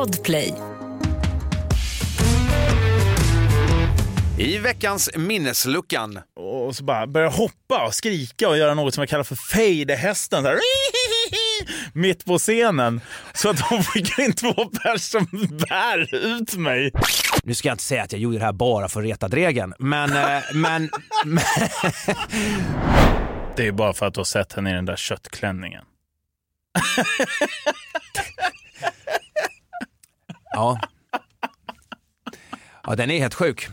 Podplay. I veckans minnesluckan. Och så bara börja hoppa och skrika och göra något som jag kallar för här, Mitt på scenen. Så att de skickar in två personer som bär ut mig. Nu ska jag inte säga att jag gjorde det här bara för att reta Dregen, men... eh, men, men Det är bara för att du har sett henne i den där köttklänningen. Ja. Ja, den är helt sjuk.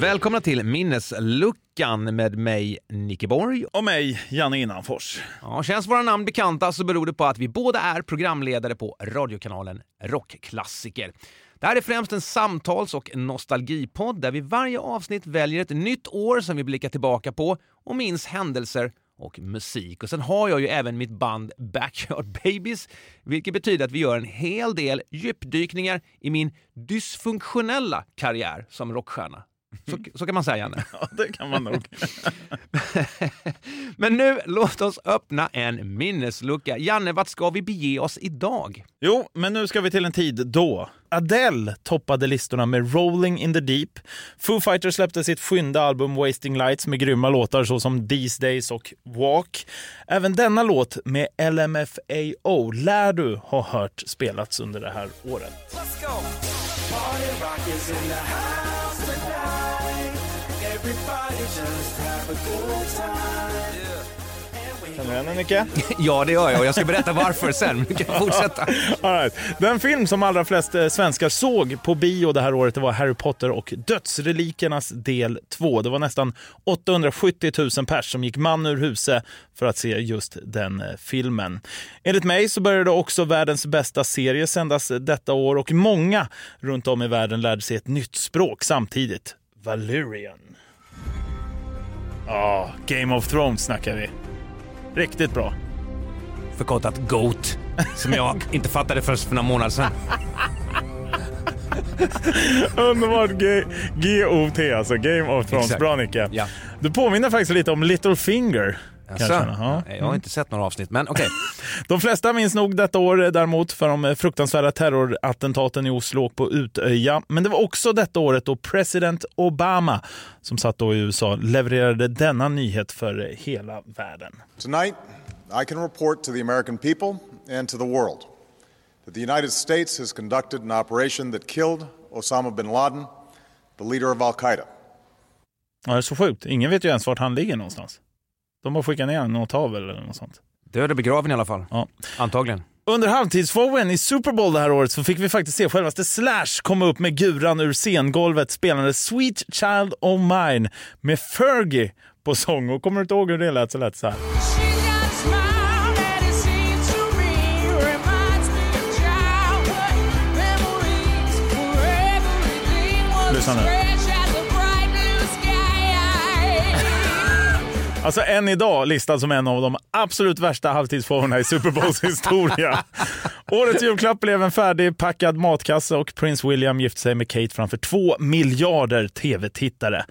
Välkomna till Minnesluckan med mig, Nicke Borg. Och mig, Janne Innanfors. Ja, känns våra namn bekanta så beror det på att vi båda är programledare på radiokanalen Rockklassiker. Det här är främst en samtals och nostalgipodd där vi varje avsnitt väljer ett nytt år som vi blickar tillbaka på och minns händelser och musik. Och sen har jag ju även mitt band Backyard Babies, vilket betyder att vi gör en hel del djupdykningar i min dysfunktionella karriär som rockstjärna. Så, så kan man säga, Janne. Ja, det kan man nog. Men nu, låt oss öppna en minneslucka. Janne, vart ska vi bege oss idag? Jo, men nu ska vi till en tid då Adele toppade listorna med Rolling in the Deep. Foo Fighters släppte sitt sjunde album Wasting Lights med grymma låtar såsom These Days och Walk. Även denna låt med LMFAO lär du ha hört spelats under det här året. Partyrockers in the house tonight Everybody just have a good time Känner du igen den, Nicke? Ja, det gör jag och jag ska berätta varför sen. Vi kan fortsätta. All right. Den film som allra flest eh, svenskar såg på bio det här året det var Harry Potter och Dödsrelikernas del 2. Det var nästan 870 000 pers som gick man ur huset för att se just den eh, filmen. Enligt mig så började också världens bästa serie sändas eh, detta år och många runt om i världen lärde sig ett nytt språk samtidigt. Valyrian. Ja, Game of Thrones snackar vi. Riktigt bra. Förkortat GOAT, som jag inte fattade först för några månader sedan. Underbart G-O-T, alltså Game of Thrones. Exakt. Bra Nicke. Ja. Du påminner faktiskt lite om Little Finger. Kan jag Jaså? känna. Ja. Jag har inte sett några avsnitt, men okej. De flesta minns nog detta år däremot för de fruktansvärda terrorattentaten i Oslo och på Utöja. Men det var också detta året då president Obama, som satt då i USA, levererade denna nyhet för hela världen. Tonight, I can report to the American people and to the world that the United States has conducted an operation that killed Osama bin Laden, the leader of Al Qaeda. Ja, det är så sjukt. Ingen vet ju ens vart han ligger någonstans. De har skickat ner något hav eller något sånt. Död och begraven i alla fall. Ja. Antagligen. Under halvtidsshowen i Super Bowl det här året så fick vi faktiskt se självaste Slash komma upp med guran ur scengolvet spelande Sweet Child of Mine med Fergie på sång. Och kommer du inte ihåg hur det lät så lät det så här. Lyssna nu. Alltså än idag listad som en av de absolut värsta halvtidsshowerna i Super Bowls historia. Årets julklapp blev en färdigpackad matkasse och Prince William gifte sig med Kate framför två miljarder tv-tittare.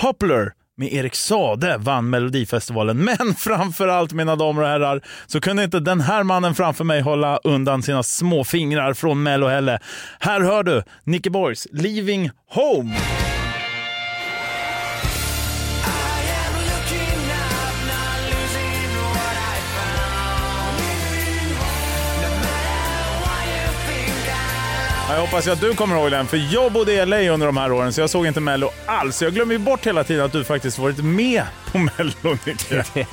Popular med Erik Sade vann Melodifestivalen. Men framför allt, mina damer och herrar, så kunde inte den här mannen framför mig hålla undan sina små fingrar från Mello heller. Här hör du Nicke Borgs Leaving Home. Jag hoppas att du kommer ihåg den, för jag bodde i LA under de här åren så jag såg inte Mello alls. Jag glömmer ju bort hela tiden att du faktiskt varit med på Mello, Nicke.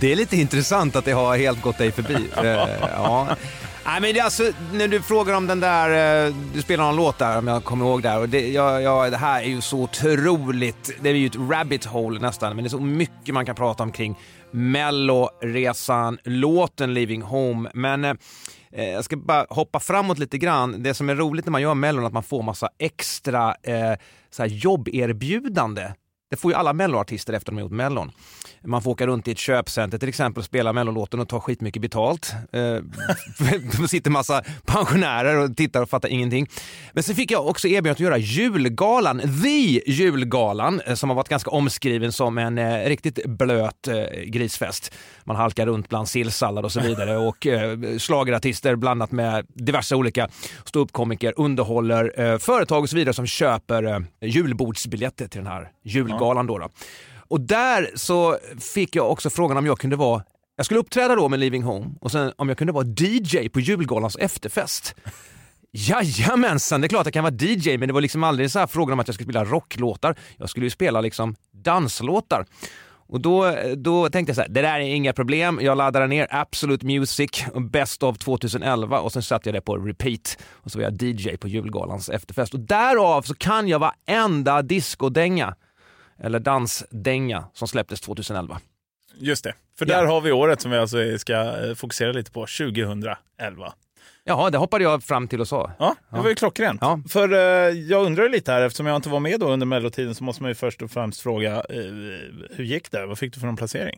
Det är lite intressant att det har helt gått dig förbi. Eh, ja. Nej, men det alltså, när du frågar om den där, eh, du spelar någon låt där om jag kommer ihåg där och det, ja, ja, det här är ju så otroligt, det är ju ett rabbit hole nästan, men det är så mycket man kan prata om kring Melloresan, låten Leaving Home, men eh, jag ska bara hoppa framåt lite grann. Det som är roligt när man gör Mellon är att man får massa extra eh, så här jobberbjudande det får ju alla melloartister efter de har gjort mellon. Man får åka runt i ett köpcenter till exempel och spela mellolåten och ta skitmycket betalt. Eh, det sitter massa pensionärer och tittar och fattar ingenting. Men sen fick jag också erbjudandet att göra julgalan, the julgalan, eh, som har varit ganska omskriven som en eh, riktigt blöt eh, grisfest. Man halkar runt bland sillsallad och så vidare och eh, slagerartister blandat med diverse olika ståuppkomiker underhåller eh, företag och så vidare som köper eh, julbordsbiljetter till den här julgalan. Då, då. Och där så fick jag också frågan om jag kunde vara jag skulle uppträda då med Leaving Home och sen om jag kunde vara DJ på julgalans efterfest. Jajamensan, det är klart jag kan vara DJ men det var liksom aldrig så här frågan om att jag skulle spela rocklåtar. Jag skulle ju spela liksom danslåtar. Och då, då tänkte jag så här, det där är inga problem. Jag laddade ner Absolute Music, Best of 2011 och sen satte jag det på repeat. Och så var jag DJ på julgalans efterfest. Och därav så kan jag varenda discodänga eller dansdänga som släpptes 2011. Just det, för Ja. där har vi året som vi alltså ska eh, fokusera lite på, 2011. Jaha, det hoppade jag fram till och sa. Ja, det var ju klockrent. Ja. För eh, jag undrar lite här, eftersom jag inte var med då under mellotiden så måste man ju först och främst fråga, eh, hur gick det? Vad fick du för någon placering?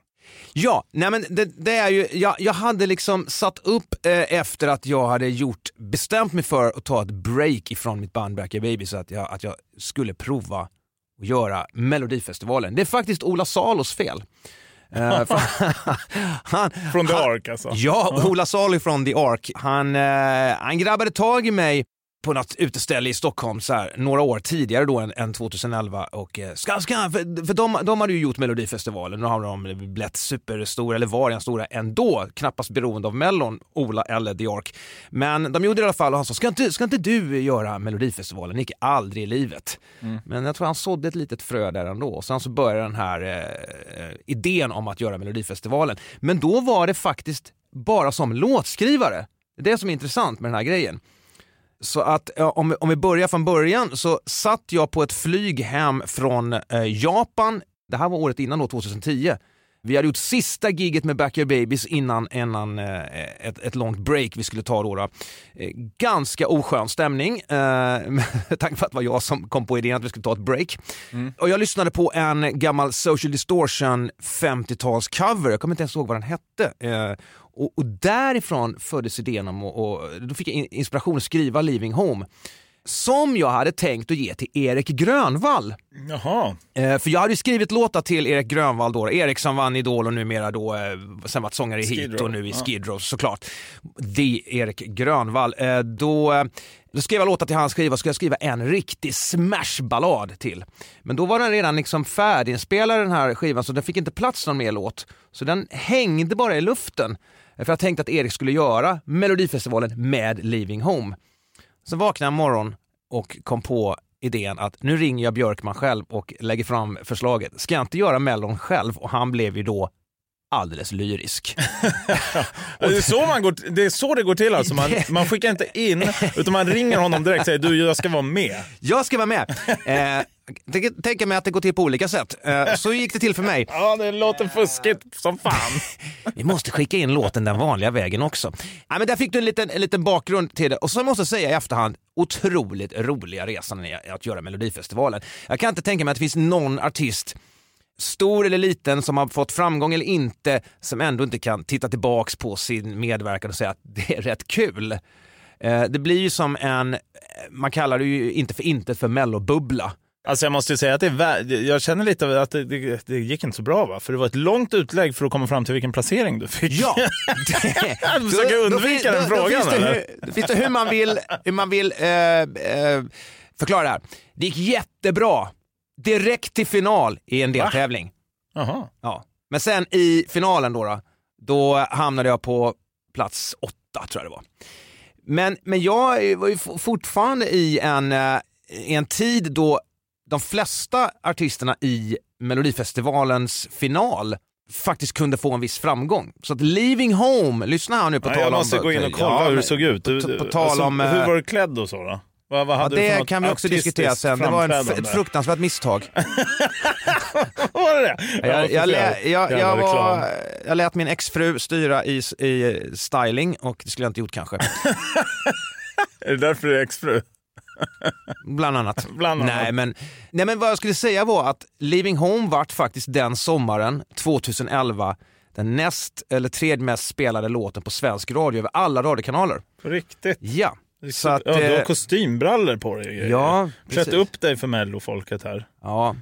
Ja, nej men det, det är ju, jag, jag hade liksom satt upp eh, efter att jag hade gjort, bestämt mig för att ta ett break ifrån mitt band Back Baby så att jag, att jag skulle prova att göra Melodifestivalen. Det är faktiskt Ola Salos fel. Eh, han, Från The han- Ark alltså? Ja, Ola Salo från The Ark. Han, eh, han grabbade tag i mig på något uteställe i Stockholm så här, några år tidigare då än, än 2011. Och, eh, ska, ska, för för de, de hade ju gjort Melodifestivalen, nu har de blivit superstora, eller var en stora ändå, knappast beroende av Mellon, Ola eller The Ark. Men de gjorde det i alla fall och han sa, ska inte, ska inte du göra Melodifestivalen? Det gick aldrig i livet. Men jag tror han sådde ett litet frö där ändå. Och sen så började den här eh, eh, idén om att göra Melodifestivalen. Men då var det faktiskt bara som låtskrivare. Det är det som är intressant med den här grejen. Så att om, vi- om vi börjar från början så satt jag på ett flyg hem från eh, Japan. Det här var året innan då, 2010. Vi hade gjort sista giget med Backyard Babies innan, innan eh, ett, ett långt break vi skulle ta då. då. Eh, ganska oskön stämning med tanke på att det var jag som kom på idén att vi skulle ta ett break. Och jag lyssnade på en gammal Social Distortion 50-talscover, jag kommer inte ens ihåg vad den hette. Eh, och, och därifrån föddes idén om, och, och då fick jag in- inspiration att skriva Leaving Home. Som jag hade tänkt att ge till Erik Grönvall. Jaha, Eh, för jag hade ju skrivit låtar till Erik Grönvall då, Erik som vann Idol och numera då, eh, sen varit sångare i Heat och nu i Ja. Skid Row såklart. The Erik Grönvall. Eh, då, eh, då skrev jag låtar till hans skiva, skulle jag skriva en riktig smashballad till. Men då var den redan liksom färdiginspelad den här skivan så den fick inte plats någon mer låt. Så den hängde bara i luften. För jag tänkte att Erik skulle göra Melodifestivalen med Leaving Home. Så vaknade jag en morgon och kom på idén att nu ringer jag Björkman själv och lägger fram förslaget. Ska jag inte göra Mellon själv? Och han blev ju då alldeles lyrisk. det är, så man går, det är så det går till alltså. Man, man skickar inte in, utan man ringer honom direkt och säger du, jag ska vara med. Jag ska vara med! Eh, tänk- Tänker mig att det går till på olika sätt. Eh, så gick det till för mig. Ja, det låter fuskigt som fan. Vi måste skicka in låten den vanliga vägen också. Ja, men där fick du en liten, en liten bakgrund till det. Och så måste jag säga i efterhand, otroligt roliga resan att göra Melodifestivalen. Jag kan inte tänka mig att det finns någon artist stor eller liten som har fått framgång eller inte som ändå inte kan titta tillbaks på sin medverkan och säga att det är rätt kul. Eh, Det blir ju som en, man kallar det ju inte för intet för mellobubbla. Alltså jag måste ju säga att det är jag känner lite att det, det, det gick inte så bra va? För det var ett långt utlägg för att komma fram till vilken placering du fick. Ja! Du försöker undvika den frågan, finns det, eller? hur, då finns det hur man vill, hur man vill eh, eh, förklara det här. Det gick jättebra. Direkt till final i en deltävling. Jaha. Ja. Men sen i finalen då, då, då hamnade jag på plats åtta tror jag det var. Men, men jag var ju fortfarande i en, eh, i en tid då de flesta artisterna i Melodifestivalens final faktiskt kunde få en viss framgång. Så att Leaving Home, lyssna här nu på Ja, tal jag om... måste gå in och kolla Ja, hur det såg ut. På- på tal om, eh, hur var du klädd och så då? Vad, vad Ja, hade för det kan vi också diskutera sen. Det var en, ett fruktansvärt misstag. var det det? Jag, jag, lä, jag, jag, var, jag lät min exfru styra i, i styling och det skulle jag inte gjort kanske. Är det därför du är exfru? Bland annat. Bland annat. Nej, men, nej men vad jag skulle säga var att Leaving Home vart faktiskt den sommaren, 2011, den näst eller tredje mest spelade låten på svensk radio över alla radiokanaler. På riktigt. Ja. Så att, ja, du har eh, kostymbrallor på dig. Ja, Klätt upp dig för mellofolket här. Ja.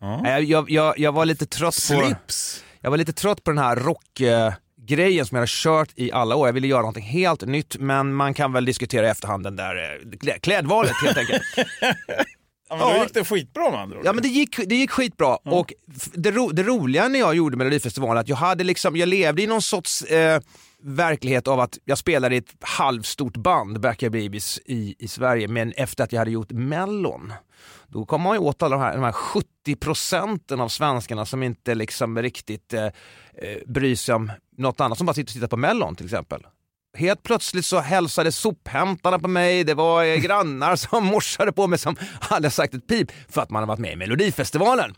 Ja. Jag, jag, jag var lite trött på... Slips. Jag var lite trött på den här rockgrejen som jag har kört i alla år. Jag ville göra någonting helt nytt, men man kan väl diskutera i efterhand den där eh, klä- klädvalet helt enkelt. Ja, men då gick det skitbra med andra ord. Ja men det gick, det gick skitbra och f- det, ro, det roliga när jag gjorde Melodifestivalen att jag hade liksom, jag levde i någon sorts eh, verklighet av att jag spelade i ett halvstort band, Backyard Babies, i, i Sverige, men efter att jag hade gjort Mellon. Då kom man ju åt alla de här, de här 70 procenten av svenskarna som inte liksom riktigt eh, eh, bryr sig om något annat, som bara sitter och tittar på Mellon till exempel. Helt plötsligt så hälsade sophämtarna på mig, det var eh, grannar som morsade på mig som hade sagt ett pip för att man har varit med i Melodifestivalen.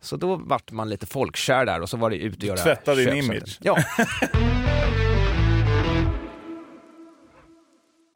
Så då vart man lite folkkär där och så var det ut och göra tvättade din image. Ja.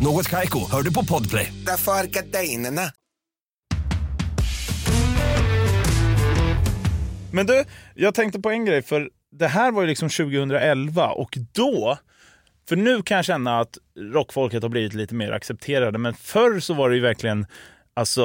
Något Kaiko, hör du på Podplay. Därför är gardinerna. Men du, jag tänkte på en grej, för det här var ju liksom 2011 och då, för nu kan jag känna att rockfolket har blivit lite mer accepterade, men förr så var det ju verkligen alltså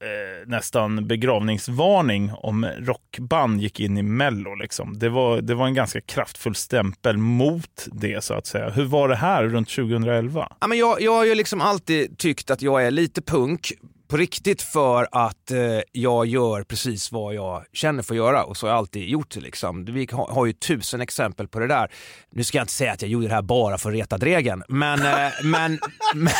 eh, nästan begravningsvarning om rockband gick in i Mello. Liksom. Det, var, det var en ganska kraftfull stämpel mot det så att säga. Hur var det här runt 2011? Ja, men jag, jag har ju liksom alltid tyckt att jag är lite punk på riktigt för att eh, jag gör precis vad jag känner för att göra och så har jag alltid gjort. Liksom. Vi har, har ju tusen exempel på det där. Nu ska jag inte säga att jag gjorde det här bara för att reta Dregen, men... Eh, men, men,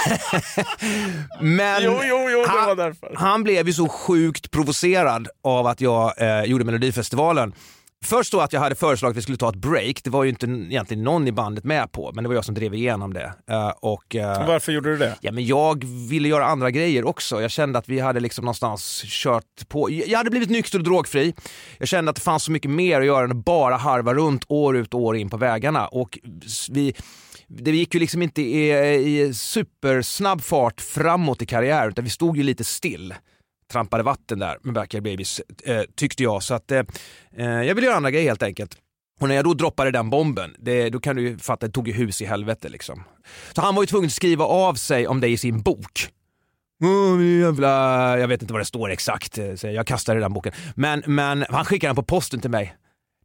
men Jo, jo, jo, han. Han blev ju så sjukt provocerad av att jag eh, gjorde Melodifestivalen. Först då att jag hade föreslagit att vi skulle ta ett break, det var ju inte egentligen någon i bandet med på, men det var jag som drev igenom det. Eh, och, eh, Varför gjorde du det? Ja, men jag ville göra andra grejer också. Jag kände att vi hade liksom någonstans kört på. Jag hade blivit nykter och drogfri. Jag kände att det fanns så mycket mer att göra än att bara harva runt år ut och år in på vägarna. Och vi, det gick ju liksom inte i, i supersnabb fart framåt i karriär utan vi stod ju lite still. Trampade vatten där med Backyard Babies eh, tyckte jag. Så att eh, eh, jag ville göra andra grejer helt enkelt. Och när jag då droppade den bomben, det, då kan du ju fatta, det tog ju hus i helvete liksom. Så han var ju tvungen att skriva av sig om det i sin bok. Åh, jävla... Jag vet inte vad det står exakt, eh, så jag kastade den boken. Men, men han skickade den på posten till mig.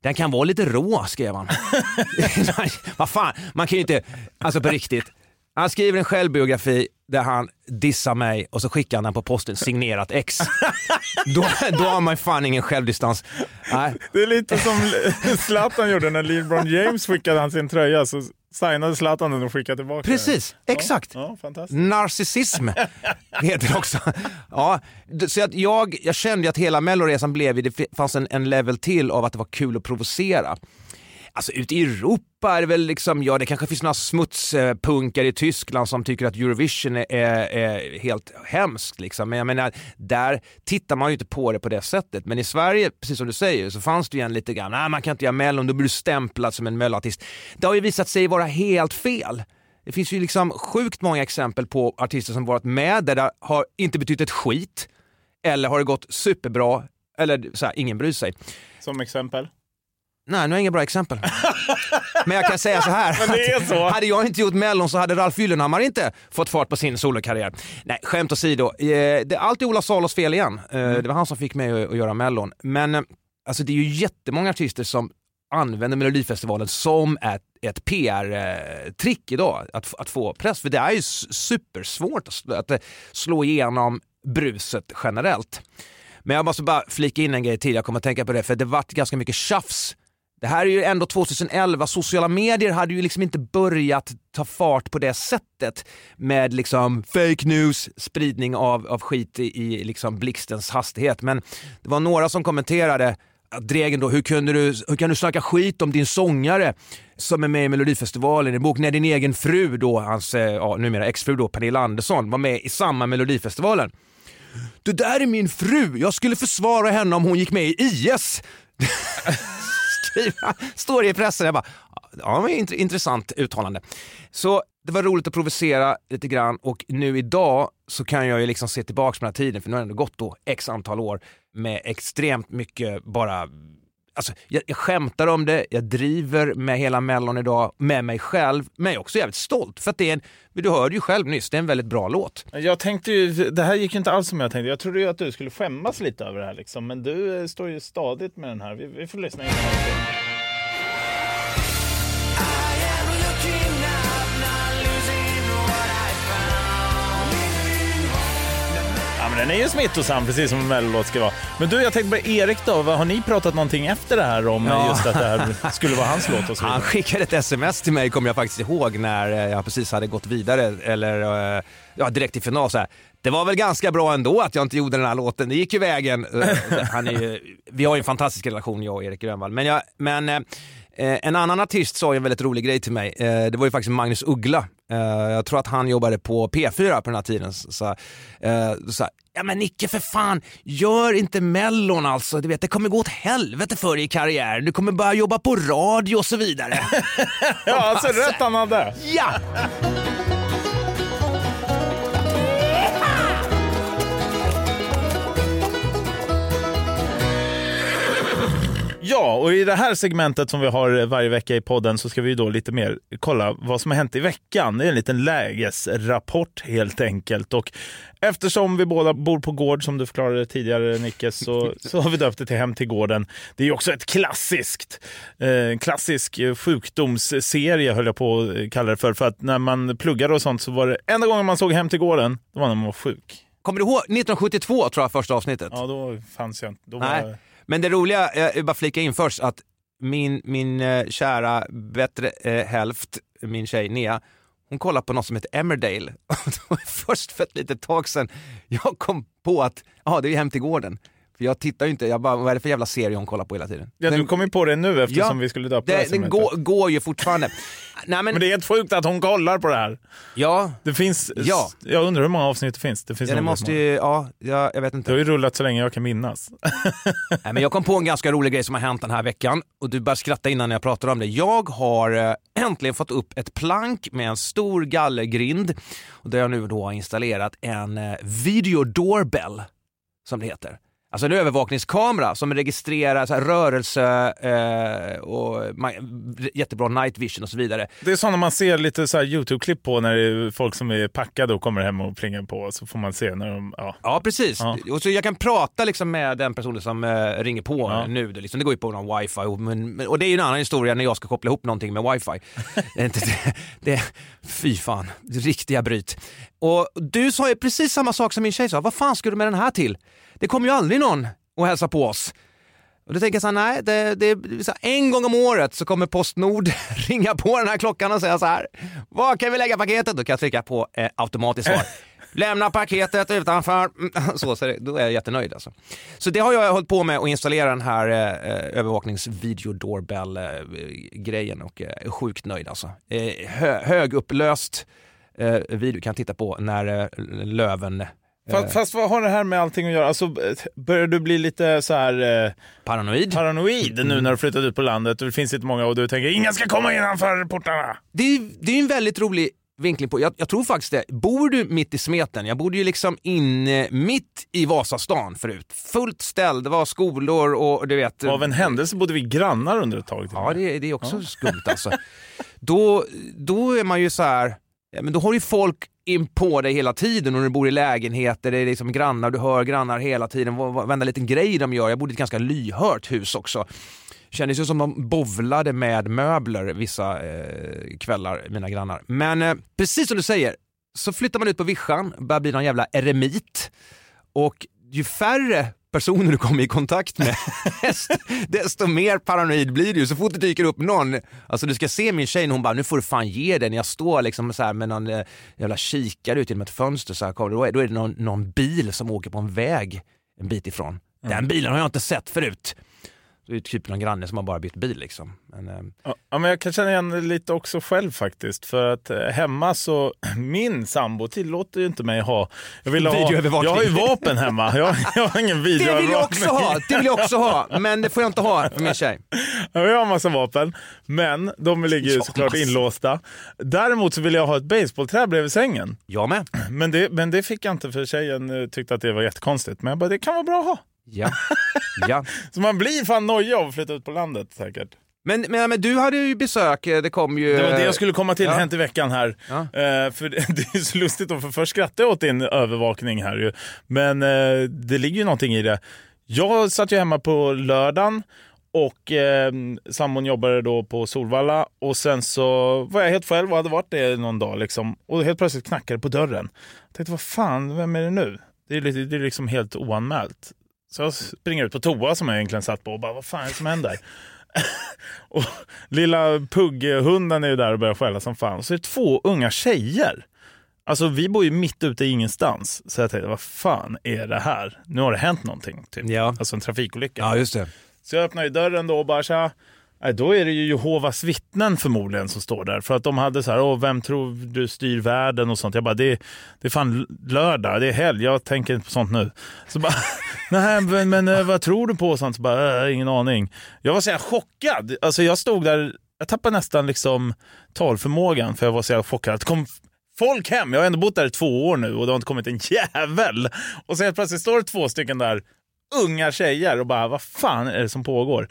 Den kan vara lite rå, skrev han. vad fan, man kan ju inte... Alltså på riktigt. Han skriver en självbiografi där han dissar mig och så skickar han den på posten signerat X. då, då har man fan ingen självdistans. Nej. Det är lite som Zlatan gjorde när LeBron James skickade han sin tröja så signade Zlatan den och skickade tillbaka Precis, den. exakt. Ja, ja. Narcissism heter det också. Ja, så att jag, jag kände att hela melloresan blev, det fanns en, en level till av att det var kul att provocera. Alltså ute i Europa är det väl liksom, ja det kanske finns några smutspunkare i Tyskland som tycker att Eurovision är, är, helt hemskt liksom. Men jag menar, där tittar man ju inte på det på det sättet. Men i Sverige, precis som du säger, så fanns det ju en lite grann, nej man kan inte göra mellon, då blir du stämplad som en melloartist. Det har ju visat sig vara helt fel. Det finns ju liksom sjukt många exempel på artister som varit med där det har inte betytt ett skit, eller har det gått superbra, eller så här, ingen bryr sig. Som exempel. Nej, nu har jag inga bra exempel. Men jag kan säga så här. Så. Hade jag inte gjort Mellon så hade Ralf Gyllenhammar inte fått fart på sin solokarriär. Nej, skämt åsido. Eh, Det är alltid Ola Salos fel igen. Eh, Mm. Det var han som fick mig att göra Mellon. Men eh, alltså, det är ju jättemånga artister som använder Melodifestivalen som ett, ett PR-trick idag, att, att få press. För det är ju supersvårt att, att slå igenom bruset generellt. Men jag måste bara flika in en grej till, jag kommer att tänka på det, för det vart ganska mycket tjafs det här är ju ändå 2011, sociala medier hade ju liksom inte börjat ta fart på det sättet med liksom fake news, spridning av, av skit i, i liksom blixtens hastighet. Men det var några som kommenterade att Dregen då, hur, kunde du, hur kan du snacka skit om din sångare som är med i Melodifestivalen i bok när din egen fru då, hans eh, ja, numera exfru då, Pernilla Andersson, var med i samma Melodifestivalen. Det där är min fru, jag skulle försvara henne om hon gick med i IS. Skriva, står det i pressen. Jag bara, ja, men intressant uttalande. Så det var roligt att provocera lite grann och nu idag så kan jag ju liksom se tillbaka på den här tiden, för nu har det ändå gått då x antal år med extremt mycket bara Alltså, jag, jag skämtar om det, jag driver med hela Mellon idag, med mig själv, men jag är också jävligt stolt för att det är en, du hörde ju själv nyss, det är en väldigt bra låt. Jag tänkte ju, det här gick ju inte alls som jag tänkte. Jag trodde ju att du skulle skämmas lite över det här liksom. Men du står ju stadigt med den här. Vi, vi får lyssna in den här. Men den är ju smittosam, precis som en mellolåt ska vara. Men du, jag tänkte på Erik då. Har ni pratat någonting efter det här om Ja. just att det här skulle vara hans låt och så Han skickade ett sms till mig, kommer jag faktiskt ihåg, när eh, jag precis hade gått vidare, eller eh, ja, direkt till final. Så här. Det var väl ganska bra ändå att jag inte gjorde den här låten, det gick ju vägen. Eh, Han är ju, vi har ju en fantastisk relation jag och Erik Grönvall. Men, jag, men en annan artist sa ju en väldigt rolig grej till mig. Det var ju faktiskt Magnus Uggla. Jag tror att han jobbade på P4 på den här tiden. Så, så, ja men Nicke för fan, gör inte mellon alltså. Du vet, det kommer gå åt helvete för dig i karriären. Du kommer börja jobba på radio och så vidare. Ja, alltså rätt han hade. ja! Ja, och i det här segmentet som vi har varje vecka i podden så ska vi då lite mer kolla vad som har hänt i veckan. Det är en liten lägesrapport helt enkelt. Och eftersom vi båda bor på gård som du förklarade tidigare Nicke så, så har vi döpt det till Hem till gården. Det är också ett klassiskt, eh, klassisk eh, sjukdomsserie höll jag på att kalla det för. För att när man pluggade och sånt så var det enda gången man såg Hem till gården, det var när man var sjuk. Kommer du ihåg 1972 tror jag första avsnittet? Ja, då fanns jag inte. Då Nej. Men det roliga, jag vill bara flika in först att min, min eh, kära bättre eh, hälft, min tjej Nea, hon kollar på något som heter Emmerdale. Det var först för ett litet tag sedan jag kom på att ja, det är Hem till gården. För jag tittar ju inte, jag bara, vad är det för jävla serie hon kollar på hela tiden? Ja, du kom ju på det nu eftersom Ja, vi skulle döpa det det, den går, går ju fortfarande. Nej, men, Men det är helt sjukt att hon kollar på det här. ja, Det finns, Ja. jag undrar hur många avsnitt det finns. Det finns ja, det måste ju, ja, jag, jag vet Det inte. har ju rullat så länge jag kan minnas. Nej, men jag kom på en ganska rolig grej som har hänt den här veckan och du bara skratta innan jag pratar om det. Jag har eh, äntligen fått upp ett plank med en stor gallergrind och där jag nu då har installerat en eh, video doorbell som det heter. Alltså en övervakningskamera som registrerar så här, rörelse eh, och jättebra night vision och så vidare. Det är sådana man ser lite så Youtube-klipp på när det är folk som är packade och kommer hem och plingar på. Så får man se när de... Ja. Ja, precis. Ja. Och så jag kan prata liksom med den personen som eh, ringer på Ja. nu. Det, liksom, det går ju på någon wifi. Och, men, och det är ju en annan historia när jag ska koppla ihop någonting med wifi. det, det, det, fy fan, riktiga bryt. Och du sa ju precis samma sak som min tjej sa. Vad fan ska du med den här till? Det kommer ju aldrig någon och hälsa på oss. Och då tänker jag så här, nej, det, det så här, en gång om året så kommer Postnord ringa på den här klockan och säga så här, var kan vi lägga paketet? Då kan jag trycka på eh, automatiskt svar. Lämna paketet utanför. Mm, Så, så det- då är jag jättenöjd alltså. Så det har jag hållit på med att installera den här eh, övervakningsvideo doorbell eh, grejen och eh, är sjukt nöjd alltså. Eh, hö, högupplöst eh, video kan titta på när eh, löven Fast, fast vad har det här med allting att göra? Alltså, börjar du bli lite så här eh, paranoid. paranoid nu när du flyttat ut på landet och det finns inte många och du tänker ingen ska komma innanför portarna? det är, det är en väldigt rolig vinkling på, jag, jag tror faktiskt det. Bor du mitt i smeten, jag bodde ju liksom inne mitt i Vasastan förut. Fullt ställd, det var skolor och du vet. Av en händelse bodde vi grannar under ett tag. Ja, det, det är också skumt alltså. Då, då är man ju så här, ja, men då har ju folk in på dig hela tiden och du bor i lägenheter, det är liksom grannar, du hör grannar hela tiden, varenda liten grej de gör. Jag bodde i ett ganska lyhört hus också. Kändes ju som de bovlade med möbler vissa eh, kvällar, mina grannar. Men eh, precis som du säger, så flyttar man ut på vischan, börjar bli någon jävla eremit. Och ju färre personer du kommer i kontakt med, desto, mer paranoid blir du. Så fort det dyker upp någon, alltså du ska se min tjej, hon bara, nu får du fan ge. När jag står liksom så här med någon eh, jävla kikare ut genom ett fönster, så här, då, är, då är det någon, någon bil som åker på en väg en bit ifrån. Den bilen har jag inte sett förut. Det är typ någon granne som har bara bytt bil liksom. Men, eh, Ja, men jag kan känna igen det lite också själv faktiskt. För att eh, hemma så, min sambo tillåter ju inte mig ha... Jag, vill ha Videoövervakning. jag har ju vapen hemma. Jag, jag har ingen det vill jag videoövervakning. också ha! Det vill jag också ha! Men det får jag inte ha för min tjej. Ja, Jag har en massa vapen, men de ligger ju såklart massa. inlåsta. Däremot så vill jag ha ett basebollträ bredvid sängen. Jag med. Men det, men det fick jag inte för tjejen eh, tyckte att det var jättekonstigt. Men jag bara, det kan vara bra att ha. Ja. ja. Så man blir fan nojig av att flytta ut på landet säkert. Men, men, men du hade ju besök, eh, det kom ju... Det var det jag skulle komma till, Ja. hänt i veckan här. Ja. Eh, för det, det är så lustigt, då, för först skrattade jag åt din övervakning här ju. Men eh, det ligger ju någonting i det. Jag satt ju hemma på lördagen och eh, sambon jobbade då på Solvalla och sen så var jag helt själv och hade varit det någon dag liksom. Och helt plötsligt knackade på dörren. Jag tänkte, vad fan, vem är det nu? Det är, lite, det är liksom helt oanmält. Så jag springer ut på toa som jag egentligen satt på och bara, vad fan är det som händer? och lilla pugghunden är ju där och börjar skälla som fan. Så är det två unga tjejer. Alltså vi bor ju mitt ute i ingenstans. Så jag tänkte, vad fan är det här? Nu har det hänt någonting. Typ. Ja. Alltså en trafikolycka. Ja, just det. Så jag öppnar ju dörren då och bara här, nej, då är det ju Jehovas vittnen förmodligen som står där. För att de hade så här, Åh, vem tror du styr världen och sånt. Jag bara, det, det är fan lördag, det är helg, jag tänker inte på sånt nu. Så bara, nej men, men eh, vad tror du på och sånt? Så bara, äh, ingen aning. Jag var så här chockad. Alltså jag stod där, jag tappade nästan liksom talförmågan för jag var så här chockad. Det kom folk hem, jag har ändå bott där i två år nu och det har inte kommit en jävel. Och sen helt plötsligt står det två stycken där unga tjejer och bara vad fan är det som pågår?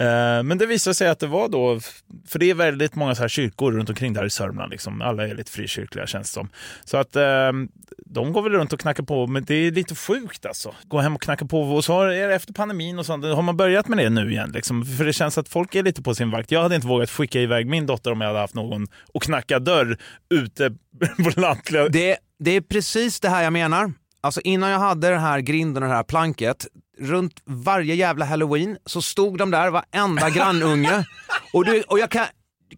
Eh, men det visade sig att det var då, för det är väldigt många så här kyrkor runt omkring där i Sörmland. Liksom. Alla är lite frikyrkliga känns det som. Så att ehm, de går väl runt och knackar på, men det är lite sjukt alltså. Gå hem och knacka på och så är det efter pandemin och sånt. Har man börjat med det nu igen? Liksom? För det känns att folk är lite på sin vakt. Jag hade inte vågat skicka iväg min dotter om jag hade haft någon och knacka dörr ute på lantliga... Det, det är precis det här jag menar. Alltså innan jag hade den här grinden och det här planket, runt varje jävla halloween så stod de där, varenda grannunge. Och, du, och jag kan,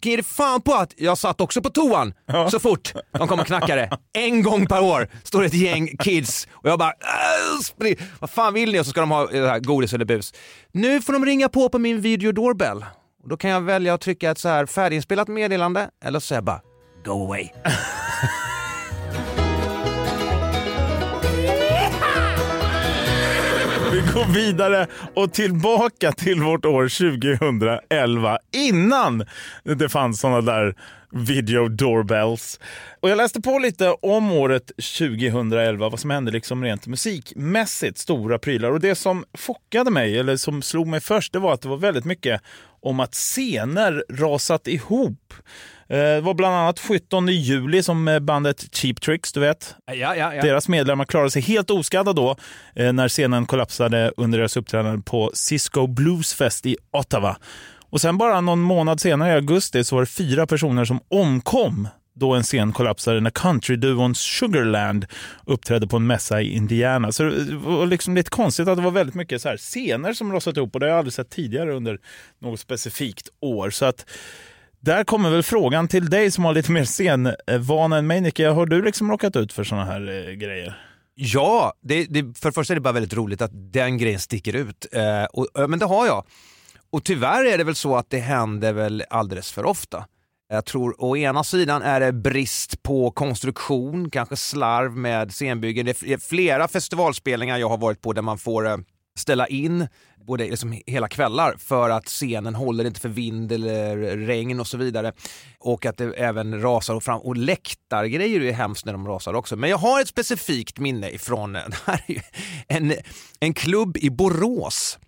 kan ge dig fan på att jag satt också på toan så fort de kom och knackade. En gång per år står det ett gäng kids och jag bara "Äh, spring. Vad fan vill ni? Och så ska de ha eh, här godis eller bus. Nu får de ringa på på min video doorbell. Och då kan jag välja att trycka ett så här färdiginspelat meddelande eller så säger jag bara go away. går vidare och tillbaka till vårt år 2011 innan det fanns sådana där video doorbells. Och jag läste på lite om året 2011, vad som hände liksom rent musikmässigt, stora prylar. Och det som chockade mig, eller som slog mig först, det var att det var väldigt mycket om att scener rasat ihop. Eh, Det var bland annat 17 juli som eh, bandet Cheap Tricks, du vet, Ja, ja, ja. deras medlemmar klarade sig helt oskadda då eh, när scenen kollapsade under deras uppträdande på Cisco Blues Fest i Ottawa. Och sen bara någon månad senare i augusti så var det fyra personer som omkom då en scen kollapsade när countryduon Sugarland uppträdde på en mässa i Indiana. Så det var liksom lite konstigt att det var väldigt mycket så här scener som rasat ihop och det har jag aldrig sett tidigare under något specifikt år. Så att där kommer väl frågan till dig som har lite mer scenvana än mig, Nicke. Har du liksom råkat ut för sådana här eh, grejer? Ja, det, det, för det första är det bara väldigt roligt att den grejen sticker ut. Eh, och, eh, men det har jag. Och tyvärr är det väl så att det händer väl alldeles för ofta. Jag tror å ena sidan är det brist på konstruktion, kanske slarv med scenbyggen. Det är flera festivalspelningar jag har varit på där man får eh, ställa in både liksom hela kvällar för att scenen håller inte för vind eller regn och så vidare. Och att det även rasar och fram. Och läktargrejer är hemskt när de rasar också. Men jag har ett specifikt minne ifrån eh, det här är ju en, en klubb i Borås.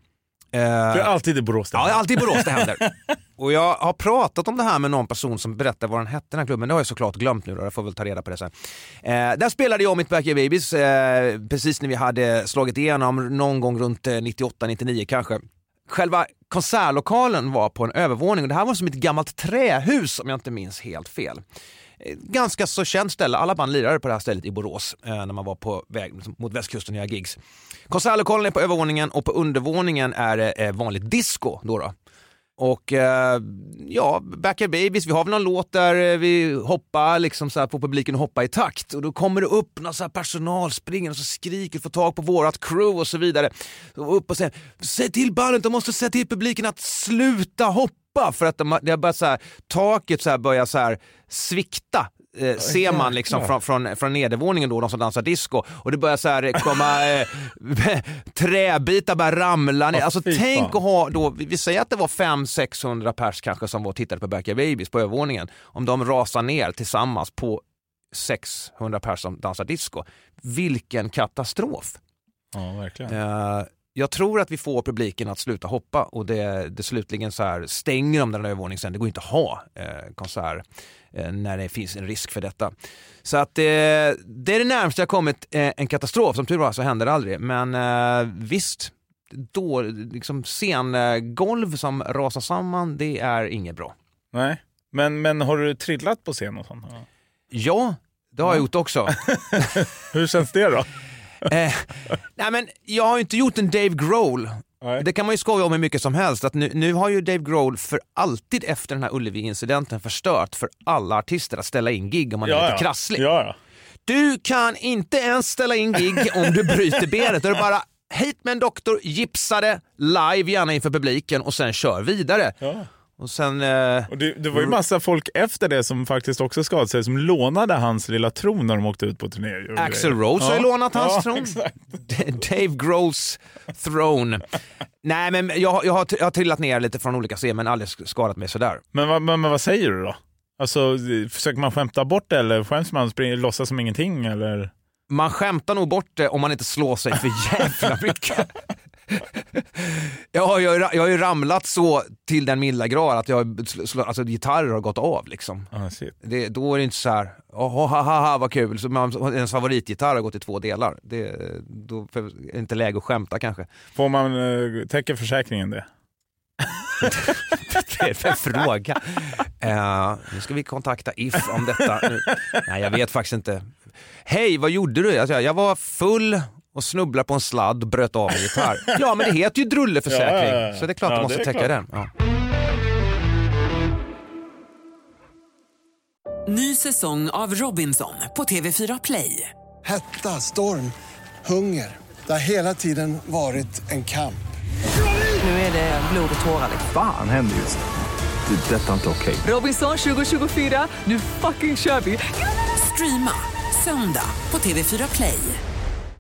Eh, Det är alltid i Borås. det Ja, det är alltid i Borås det händer. Och jag har pratat om det här med någon person som berättar vad den hette den här klubben. Det har jag såklart glömt nu då, jag får väl ta reda på det sen. Eh, där spelade jag och mitt Backyard Babies eh, precis när vi hade slagit igenom någon gång runt eh, 98-99 kanske. Själva konsertlokalen var på en övervåning och det här var som ett gammalt trähus om jag inte minns helt fel. Eh, ganska så känt ställe. Alla band lirade på det här stället i Borås eh, när man var på väg liksom mot västkusten och göra gigs. Konsertlokalen är på övervåningen och på undervåningen är det eh, vanligt disco. Då då. Och eh, ja, Backyard Babies, vi har väl någon låt där vi hoppar liksom så här på publiken och hoppar i takt. Och då kommer det upp någon så här personal, springer och så skriker, får tag på vårat crew och så vidare. Och upp och säger, säg till bandet, de måste säga till publiken att sluta hoppa för att de, det börjat så här, taket så här börjar så här svikta eh, ser man liksom från, från, från nedervåningen då, de som dansar disco. Och det börjar så här komma eh, träbitar börjar ramla ner. Alltså tänk att ha då, vi säger att det var 500-600 pers kanske som var och tittade på Backyard Babies på övervåningen. Om de rasar ner tillsammans på 600 pers som dansar disco. Vilken katastrof! Ja, verkligen. Eh, jag tror att vi får publiken att sluta hoppa och det, det slutligen så här stänger de den övervåningen sen. Det går inte att ha eh, konsert eh, när det finns en risk för detta. Så att eh, det är det närmaste jag kommit eh, en katastrof. Som tur var så hände det aldrig. Men eh, visst, då, liksom scengolv som rasar samman, det är inget bra. Nej. Men, men har du trillat på scen och sånt? Ja. Ja, det har jag gjort också. Hur känns det då? Eh, nej men jag har ju inte gjort en Dave Grohl. Nej. Det kan man ju skoja om hur mycket som helst. Att nu, nu har ju Dave Grohl för alltid efter den här Ullevi-incidenten förstört för alla artister att ställa in gig om man är lite krasslig. Ja, ja. Du kan inte ens ställa in gig om du bryter benet. Då är det bara hit med en doktor, gipsa det live gärna inför publiken och sen kör vidare. Ja. Och sen... Eh, Och det, det var ju massa folk efter det som faktiskt också skadade sig som lånade hans lilla tron när de åkte ut på turné. grejer. Rose har ju lånat hans ja, tron. Dave Grohls throne. Nej men jag, har- jag, har, jag har trillat ner lite från olika scener men aldrig skadat mig sådär. Men, men, men vad säger du då? Alltså, försöker man skämta bort det eller skäms man och låtsas som ingenting? Eller? Man skämtar nog bort det om man inte slår sig för jävla mycket. jag, har, jag har ju ramlat så till den milda grad att jag, alltså, gitarrer har gått av. Liksom. Ah. Det, då är det inte så här, oh, ha, ha, ha, vad kul, så man, ens favoritgitarr har gått i två delar. Det, då är det inte läge att skämta kanske. Får man, uh, täcker försäkringen det? Det är för fråga. Eh, nu ska vi kontakta If om detta. Nu- Nej, jag vet faktiskt inte. Hej, vad gjorde du? Alltså, jag var full och snubblade på en sladd och bröt av en gitarr. Ja, men det heter ju drulleförsäkring, Ja, ja, ja. så det är klart Ja, du måste täcka klart. den. Ja. Ny säsong av Robinson på TV4 Play. Hetta, storm, hunger. Det har hela tiden varit en kamp. Nu är det blod och tårar. liksom. Fan händer just nu. Det. är Detta är inte okej. Robinson 2024, nu fucking kör vi! Streama söndag på TV4 Play.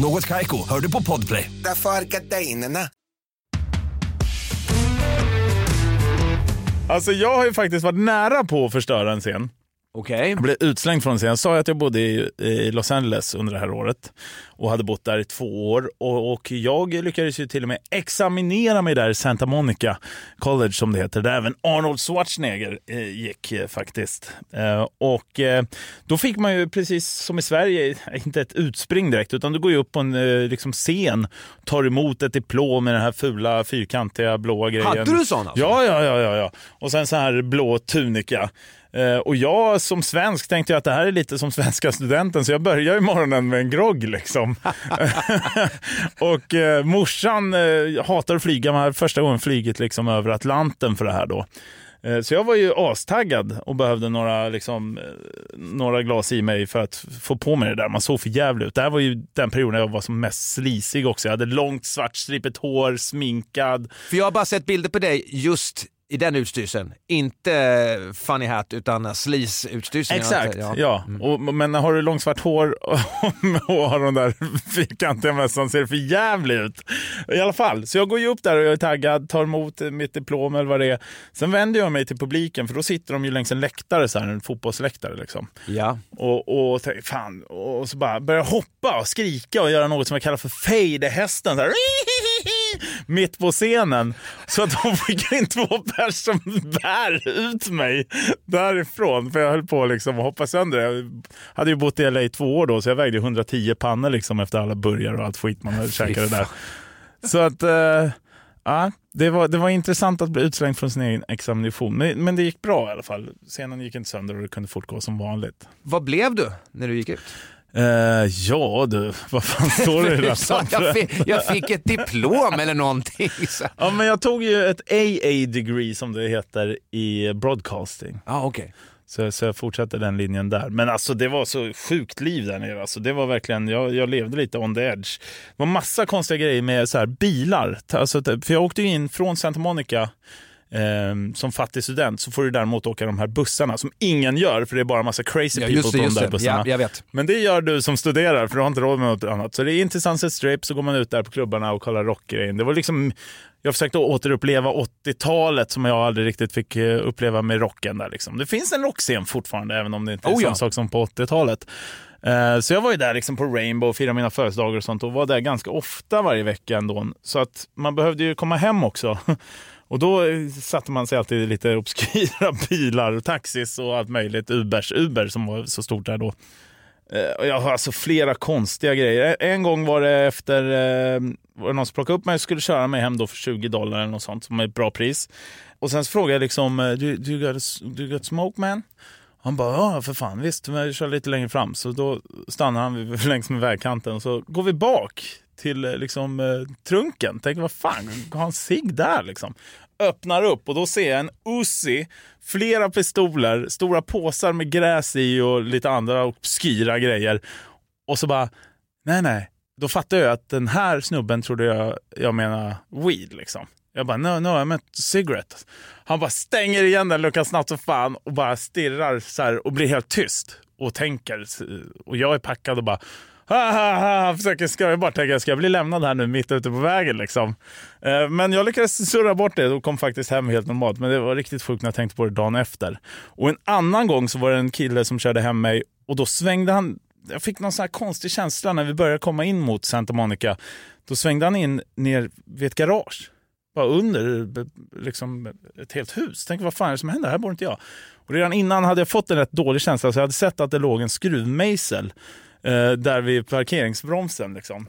Något Kaiko, hör du på Podplay. Därför är gardinerna. Alltså jag har ju faktiskt varit nära på att förstöra en scen. Okej. Jag blev utslängd från en scen. Jag sa att jag bodde i, i Los Angeles under det här året och hade bott där i två år. Och, och jag lyckades ju till och med examinera mig där i Santa Monica College som det heter, där även Arnold Schwarzenegger eh, gick eh, faktiskt. Eh, och då fick man ju precis som i Sverige, inte ett utspring direkt, utan du går ju upp på en liksom scen, tar emot ett diplom med den här fula fyrkantiga blåa grejen. Hade du sån alltså? Ja, ja, ja, ja, ja. Och sen så här blå tunika. Eh, och jag som svensk tänkte jag att det här är lite som svenska studenten så jag börjar ju morgonen med en grogg liksom. och eh, morsan eh, hatar att flyga, man första gången flygit liksom över Atlanten för det här då. Eh, Så jag var ju astaggad och behövde några, liksom, eh, några glas i mig för att få på mig det där. Man såg för jävligt ut. Det här var ju den perioden jag var som mest slisig också. Jag hade långt svart stripigt hår, sminkad. För jag har bara sett bilder på dig just i den utstyrseln. Inte funny hat utan sleaze-utstyrseln. Exakt, ja. Och, men har du långt svart hår och, och har de där fyrkantiga mössan ser det för jävligt ut. I alla fall, så jag går ju upp där och jag är taggad, tar emot mitt diplom eller vad det är. Sen vänder jag mig till publiken för då sitter de ju längs en läktare, så här, en fotbollsläktare. Liksom. Ja. Och, och, fan, och så bara börjar jag hoppa och skrika och göra något som jag kallar för fade-hästen. så här, Mitt på scenen. Så att de fick in två pers som bär ut mig därifrån. För jag höll på liksom att hoppa sönder. Jag hade ju bott i LA i två år då, så jag vägde 110 pannor liksom efter alla burgare och allt skit man käkade där. Så att, eh, ja, det var, det var intressant att bli utslängd från sin egen examination. Men, men det gick bra i alla fall. Scenen gick inte sönder och det kunde fortgå som vanligt. Vad blev du när du gick ut? Eh, ja du, vad fan står det där jag, fick, jag fick ett diplom eller någonting. Så. Ja, men jag tog ju ett AA-degree som det heter i broadcasting. Ja, okej. Så, så jag fortsätter den linjen där. Men alltså det var så sjukt liv där nere. Alltså, det var verkligen, jag, jag levde lite on the edge. Det var massa konstiga grejer med så här, bilar. Alltså, för jag åkte in från Santa Monica ehm, som fattig student så får du däremot åka de här bussarna som ingen gör för det är bara massa crazy Ja, people det, på de där det. bussarna. Ja. Men det gör du som studerar för du har inte råd med något annat. Så det är in till Sunset Strip så går man ut där på klubbarna och kollar rockgrejen. Det var liksom, jag försökte återuppleva 80-talet som jag aldrig riktigt fick eh, uppleva med rocken där. Liksom. Det finns en rockscen fortfarande även om det inte är Oh, ja. samma sak som på 80-talet. Eh, Så jag var ju där liksom på Rainbow och firade mina födelsedagar och sånt och var där ganska ofta varje vecka ändå. Så att man behövde ju komma hem också. Och då eh, satte man sig alltid i lite obskyra bilar, och taxis och allt möjligt. Ubers, Uber som var så stort där då. Eh, och Jag har alltså flera konstiga grejer. Eh, en gång var det efter, var det någon som plockade upp mig och skulle köra mig hem då för 20 dollar eller något sånt, som är ett bra pris. Och sen så frågade jag liksom, do, do, you got a, do you got smoke man? Han bara, ja för fan visst, men jag kör lite längre fram. Så då stannar han längs med vägkanten och så går vi bak till eh, liksom, eh, trunken. Tänker, vad fan, har han cigg där liksom? Öppnar upp och då ser jag en Uzi, flera pistoler, stora påsar med gräs i och lite andra obskyra grejer. Och så bara, nej nej. Då fattar jag att den här snubben trodde jag, jag menar weed liksom. Jag bara, no, no, I meant cigarette. Han bara stänger igen den luckan snabbt som fan och bara stirrar så här och blir helt tyst och tänker. Och jag är packad och bara, ha, ha, ha, han försöker ska jag bara ska jag bli lämnad här nu mitt ute på vägen liksom? Eh, men jag lyckades surra bort det och kom faktiskt hem helt normalt. Men det var riktigt sjukt när jag tänkte på det dagen efter. Och en annan gång så var det en kille som körde hem mig och då svängde han jag fick någon sån här konstig känsla när vi började komma in mot Santa Monica. Då svängde han in ner vid ett garage vara under liksom, ett helt hus. Tänk vad fan är det som händer? Här bor inte jag. Och redan innan hade jag fått en rätt dålig känsla. Så jag hade sett att det låg en skruvmejsel eh, där vid parkeringsbromsen. Liksom.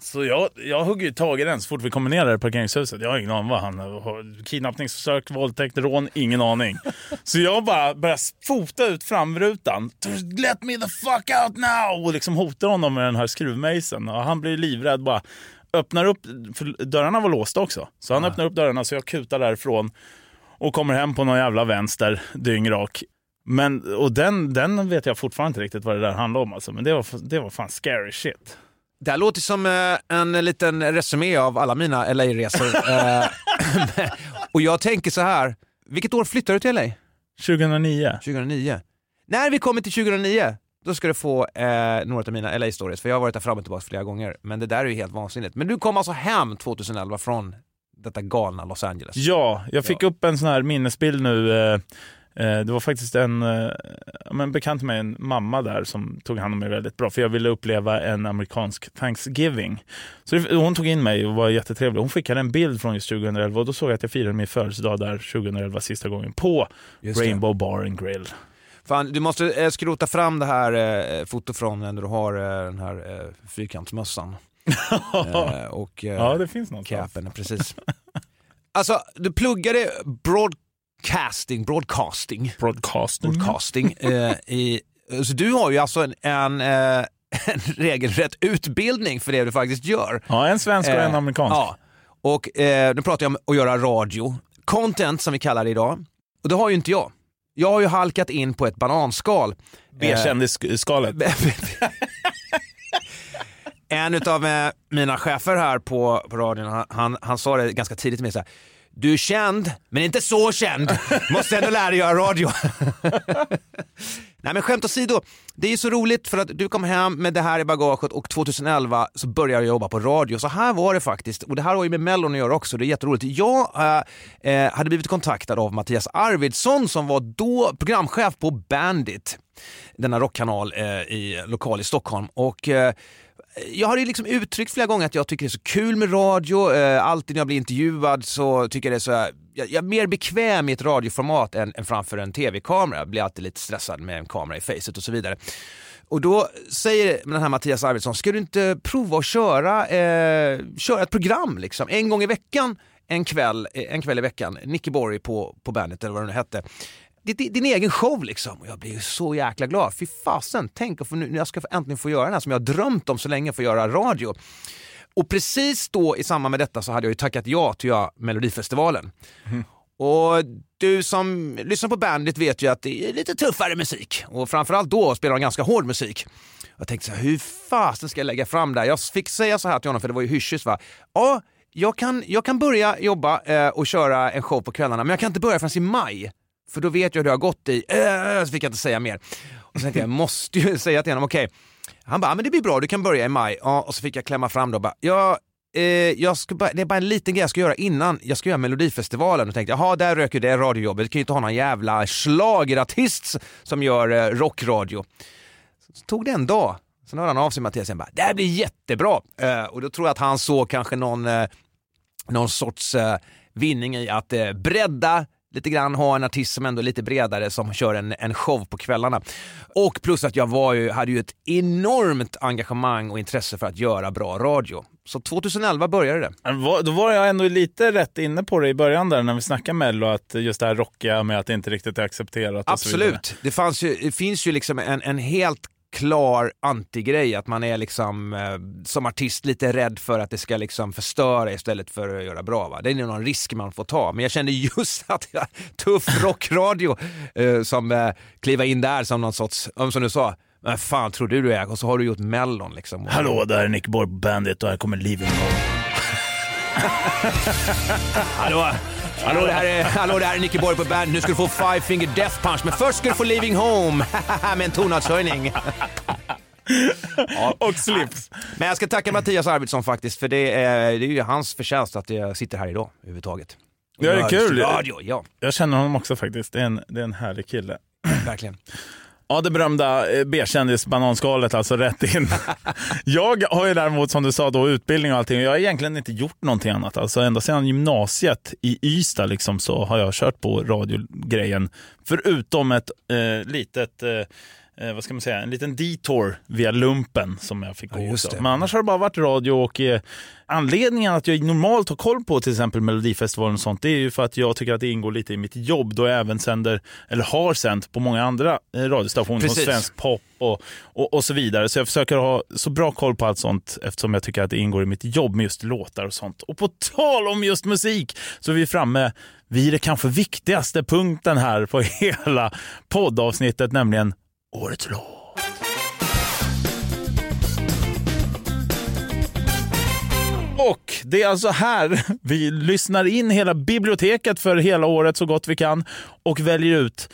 Så jag, jag hugger ju tag i den så fort vi kommer ner där i parkeringshuset. Jag har ingen aning vad han har. Kidnappningsförsök, våldtäkt, rån, ingen aning. Så jag bara börjar fota ut framrutan. Let me the fuck out now! Och liksom hotar honom med den här skruvmejseln. Och han blir livrädd bara. Öppnar upp, för dörrarna var låsta också. Så han öppnar upp dörrarna så jag kutar därifrån. Och kommer hem på någon jävla vänster, dyngrak. Men, och den, den vet jag fortfarande inte riktigt vad det där handlar om. Alltså. Men det var, det var fan scary shit. Det här låter som eh, en liten resumé av alla mina LA-resor. Eh, och jag tänker så här, vilket år flyttade du till LA? 2009. 2009. När vi kommer till 2009, då ska du få eh, några av mina LA-stories, för jag har varit där fram och tillbaka flera gånger. Men det där är ju helt vansinnigt. Men du kom alltså hem 2011 från detta galna Los Angeles. Ja, jag fick upp en sån här minnesbild nu. eh, eh, Det var faktiskt en, eh, ja, men bekant med en mamma där som tog hand om mig väldigt bra. För jag ville uppleva en amerikansk Thanksgiving. Så det, hon tog in mig och var jättetrevlig. Hon skickade en bild från just 2011 och då såg jag att jag firade min födelsedag där 2011 sista gången på. Rainbow Bar and Grill. Fan, du måste eh, skrota fram det här eh, fotot från när du har eh, den här eh, fyrkantsmössan. eh, och eh, Ja, det finns något. capen, precis. alltså, du pluggade broadcasting, broadcasting, Broadcasting. broadcasting eh, i, så du har ju alltså en, en, eh, en regelrätt utbildning för det du faktiskt gör. Ja, en svensk och en Eh, amerikansk. Ja. Och eh, nu pratar jag om att göra radio. Content som vi kallar det idag. Och det har ju inte jag. Jag har ju halkat in på ett bananskal. B-kändisskalet. En av eh, mina chefer här på, på radion, han, han, han sa det ganska tidigt med så här. du är känd, men inte så känd. Måste ändå lära dig göra radio. Nej men skämt åsido, det är så roligt för att du kom hem med det här i bagaget och 2011 så började jag jobba på radio. Så här var det faktiskt, och det här har ju med Mellon att göra också, det är jätteroligt. Jag äh, hade blivit kontaktad av Mattias Arvidsson som var då programchef på Bandit, denna rockkanal äh, i lokal i Stockholm. Och jag har ju liksom uttryckt flera gånger att jag tycker det är så kul med radio. Eh, alltid när jag blir intervjuad så tycker jag det är så jag, jag är mer bekväm i ett radioformat än, än framför en tv-kamera. Jag blir alltid lite stressad med en kamera i facet och så vidare. Och då säger den här Mattias Arvidsson, ska du inte prova att köra, eh, köra ett program liksom, en gång i veckan, en kväll, en kväll i veckan, Nicky Borg på, på bandet eller vad det nu hette. Din, din egen show liksom. Och jag blir så jäkla glad. Fy fasen, tänk att nu, jag ska äntligen få göra den här som jag har drömt om så länge, få göra radio. Och precis då i samband med detta så hade jag ju tackat ja till att Melodifestivalen. Mm. Och du som lyssnar på Bandit vet ju att det är lite tuffare musik och framförallt då spelar de ganska hård musik. Jag tänkte så här, hur fasen ska jag lägga fram det här? Jag fick säga så här till honom för det var ju hyschis va. Ja, jag kan, jag kan börja jobba eh, och köra en show på kvällarna men jag kan inte börja förrän i maj. För då vet jag hur det har gått i, äh, så fick jag inte säga mer. Och så tänkte jag, jag måste ju säga till honom, okej, okay, han bara, men det blir bra, du kan börja i maj. Ja, och så fick jag klämma fram då bara, ja, eh, jag ska bara, det är bara en liten grej jag ska göra innan jag ska göra Melodifestivalen och tänkte, jaha där röker det radiojobbet, du kan ju inte ha någon jävla schlagerartist som gör eh, rockradio. Så tog det en dag, sen hörde han av sig Mattias och bara, det här blir jättebra. Eh, och då tror jag att han såg kanske någon, eh, någon sorts eh, vinning i att eh, bredda lite grann ha en artist som ändå är lite bredare som kör en, en show på kvällarna. Och plus att jag var ju, hade ju ett enormt engagemang och intresse för att göra bra radio. Så 2011 började det. Då var jag ändå lite rätt inne på det i början där när vi snackade Mello, att just det här rockiga med att det inte riktigt är accepterat. Absolut. Det, fanns ju, det finns ju liksom en, en helt klar antigrej, att man är liksom eh, som artist lite rädd för att det ska liksom förstöra istället för att göra bra. Va? Det är nog någon risk man får ta. Men jag kände just att jag, tuff rockradio eh, som eh, kliva in där som någon sorts, som du sa, vad fan tror du du är? Och så har du gjort mellon liksom. Hallå, det här är Nick Borg Bandit och här kommer Living Hallå, Hallå det, här är, hallå, det här är Nicky Borg på band. Nu ska du få Five Finger Death Punch, men först ska du få Leaving Home med en tonartshöjning. ja. Och slips. Men jag ska tacka Mattias Arvidsson faktiskt, för det är, det är ju hans förtjänst att jag sitter här idag överhuvudtaget. Och det är kul. Radio, ja. Jag känner honom också faktiskt. Det är en, det är en härlig kille. Verkligen. Ja, det berömda eh, B-kändis-bananskalet alltså rätt in. jag har ju däremot, som du sa, då, utbildning och allting. Jag har egentligen inte gjort någonting annat. Alltså ända sedan gymnasiet i Ystad liksom, så har jag kört på radiogrejen. Förutom ett eh, litet eh, eh, vad ska man säga, en liten detour via lumpen som jag fick gå. Ja, Men annars har det bara varit radio och eh, anledningen att jag normalt har koll på till exempel Melodifestivalen och sånt, det är ju för att jag tycker att det ingår lite i mitt jobb då jag även sänder, eller har sänt på många andra eh, radiostationer som Svensk Pop och, och, och, så vidare. Så jag försöker ha så bra koll på allt sånt eftersom jag tycker att det ingår i mitt jobb med just låtar och sånt. Och på tal om just musik så är vi framme vid det kanske viktigaste punkten här på hela poddavsnittet, nämligen Årets låt. Och det är alltså här vi lyssnar in hela biblioteket för hela året så gott vi kan och väljer ut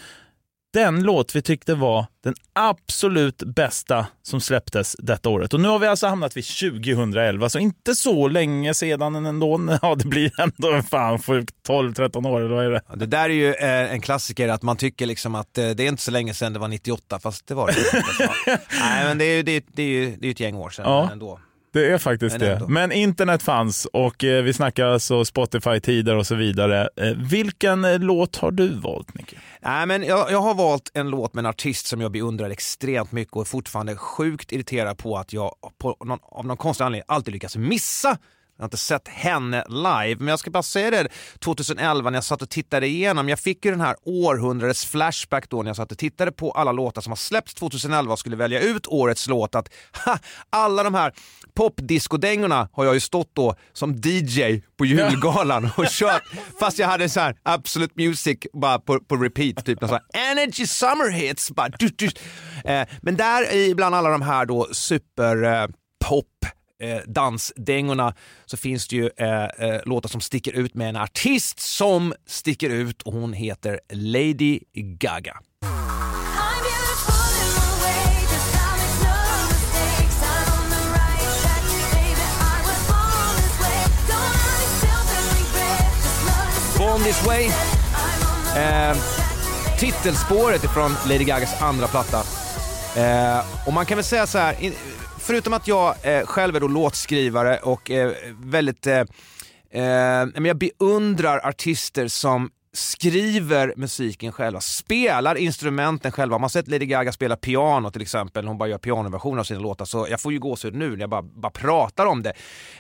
den låt vi tyckte var den absolut bästa som släpptes detta året. Och nu har vi alltså hamnat vid 2011, så inte så länge sedan ändå. Ja, det blir ändå fan 12-13 år, eller vad är det? det där är ju eh, en klassiker, att man tycker liksom att eh, det är inte så länge sedan det var 98, fast det var det Nej, men det är ju det, det är, ju, det är ett gäng år sedan ja. ändå. Det är faktiskt Men det. Men internet fanns och eh, vi snackar alltså Spotify-tider och så vidare. Eh, vilken eh, låt har du valt, Nicky? Nej, men jag, jag, har valt en låt med en artist som jag beundrar extremt mycket och är fortfarande sjukt irriterad på att jag på någon, av någon konstig anledning alltid lyckas missa jag har inte sett henne live, men jag ska bara säga det 2011 när jag satt och tittade igenom. Jag fick ju den här århundradets flashback då när jag satt och tittade på alla låtar som har släppts 2011 och skulle välja ut årets låt. Att ha, alla de här popdiscodängorna har jag ju stått då som DJ på julgalan och kört fast jag hade så här Absolute Music bara på, på repeat, typ så här Energy Summer Hits. Bara, du, du. Eh, men där bland alla de här då super eh, pop eh, dansdängorna så finns det ju eh, eh, låtar som sticker ut med en artist som sticker ut och hon heter Lady Gaga. Born this way. Eh, titelspåret ifrån Lady Gagas andra platta. Eh, och man kan väl säga så här, förutom att jag eh, själv är då låtskrivare och eh, väldigt, eh, eh, men jag beundrar artister som skriver musiken själva, spelar instrumenten själva. Man har sett Lady Gaga spela piano till exempel, hon bara gör pianoversioner av sina låtar, så jag får ju gåshud nu när jag bara, bara pratar om det.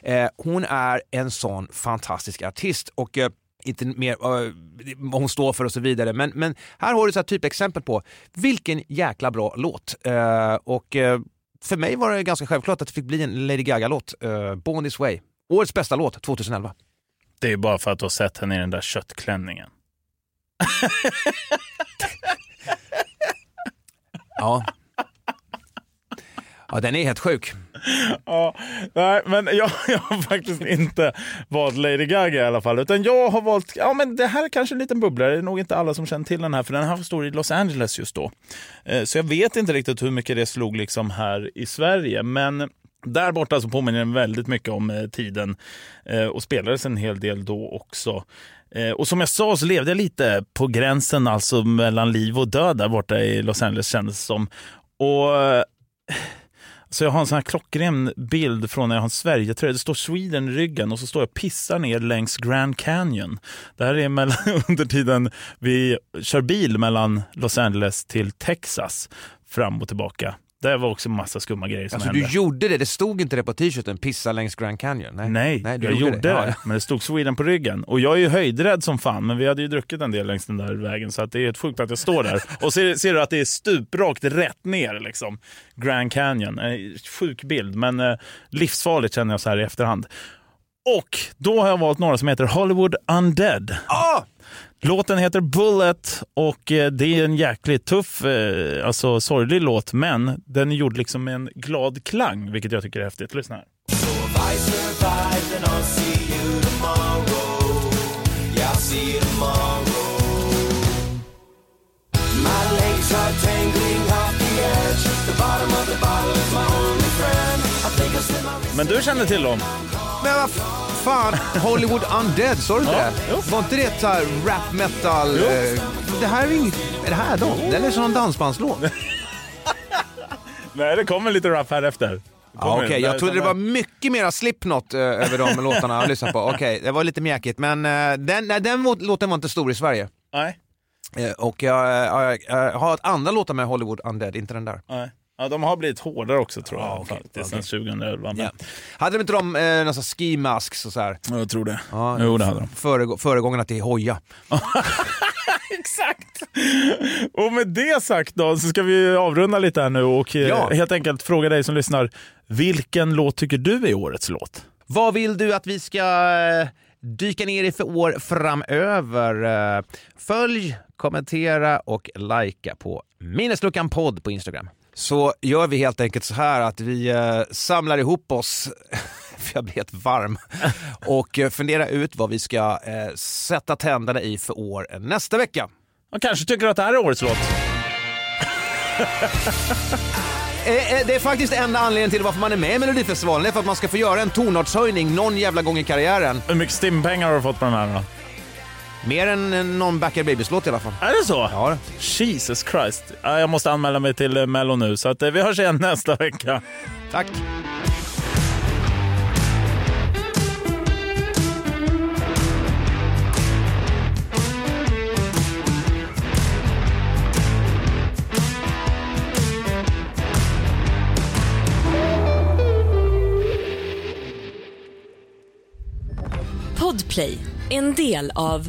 Eh, hon är en sån fantastisk artist och eh, inte mer uh, vad hon står för och så vidare. Men, men här har du så här typexempel på vilken jäkla bra låt. Uh, och uh, för mig var det ganska självklart att det fick bli en Lady Gaga-låt. Uh, Born this way. Årets bästa låt 2011. Det är bara för att du har sett henne i den där köttklänningen. ja. Ja, den är helt sjuk. Ja, nej, men jag, jag har faktiskt inte valt Lady Gaga i alla fall. Utan jag har valt, ja men det här är kanske en liten bubblare. Det är nog inte alla som känner till den här, för den här står i Los Angeles just då. Eh, så jag vet inte riktigt hur mycket det slog liksom här i Sverige. Men där borta så påminner den väldigt mycket om eh, tiden eh, och spelades en hel del då också. Och som jag sa så levde jag lite på gränsen alltså mellan liv och död där borta i Los Angeles kändes det som. Och så jag har en sån här klockren bild från när jag har en Sverigetröja, Det står Sweden i ryggen och så står jag och pissar ner längs Grand Canyon. Det här är mellan, under tiden vi kör bil mellan Los Angeles till Texas fram och tillbaka. Det var också massa skumma grejer som Alltså hände. du gjorde det, det stod inte det på t-shirten, pissa längs Grand Canyon? Nej, Nej, du jag gjorde det, ja. men det stod Sweden på ryggen. Och jag är ju höjdrädd som fan, men vi hade ju druckit en del längs den där vägen så att det är helt sjukt att jag står där. Och ser, ser du att det är stuprakt rätt ner liksom. Grand Canyon. En sjuk bild, men eh, livsfarligt känner jag så här i efterhand. Och då har jag valt några som heter Hollywood Undead. Ah! Låten heter Bullet och eh, det är en jäkligt tuff, eh, alltså sorglig låt, men den är gjord liksom med en glad klang, vilket jag tycker är häftigt. Lyssna här. Men du känner till dem? Men vad fan, Hollywood Undead, sa du inte Ja, det? jo. Var inte det så här rap metal? Jo. Eh, det här är inget, är det här dem? Det är som en dansbandslåt. Nej, det kommer lite rap här efter. Ja, Okej, jag trodde det var mycket mera Slipknot eh, över de låtarna jag lyssnade på. Okej, det var lite mjäkigt, men eh, den, nej, den lå- låten var inte stor i Sverige. Nej. Eh, och jag, eh, jag, jag har ett andra låtar med Hollywood Undead, inte den där. Nej. Ja, de har blivit hårdare också tror jag. Ja, okej, faktiskt, okej. sen 2011. Men... Ja. Hade de inte de eh, sån ski masks och så här? Ja, Jag tror det. Ja, jo, det hade de. Föregå- föregångarna till Hoja. Exakt! Och med det sagt då så ska vi avrunda lite här nu och eh, Ja. helt enkelt fråga dig som lyssnar. Vilken låt tycker du är årets låt? Vad vill du att vi ska eh, dyka ner i för år framöver? Eh, Följ, kommentera och likea på Minnesluckan podd på Instagram. Så gör vi helt enkelt så här att vi eh, samlar ihop oss, för jag blir helt varm, och eh, funderar ut vad vi ska eh, sätta tänderna i för år nästa vecka. Man kanske tycker att det här är årets låt. Eh, eh, Det är faktiskt enda anledningen till varför man är med i Melodifestivalen. Det är för att man ska få göra en tonartshöjning någon jävla gång i karriären. Hur mycket stimpengar har du fått på den här då? Mer än eh, någon Backar Babies-låt i alla fall. Är det så? Ja. Jesus Christ. Ja, Jag måste anmäla mig till eh, Mello nu, så att eh, vi hörs igen nästa vecka. Tack. Podplay, en del av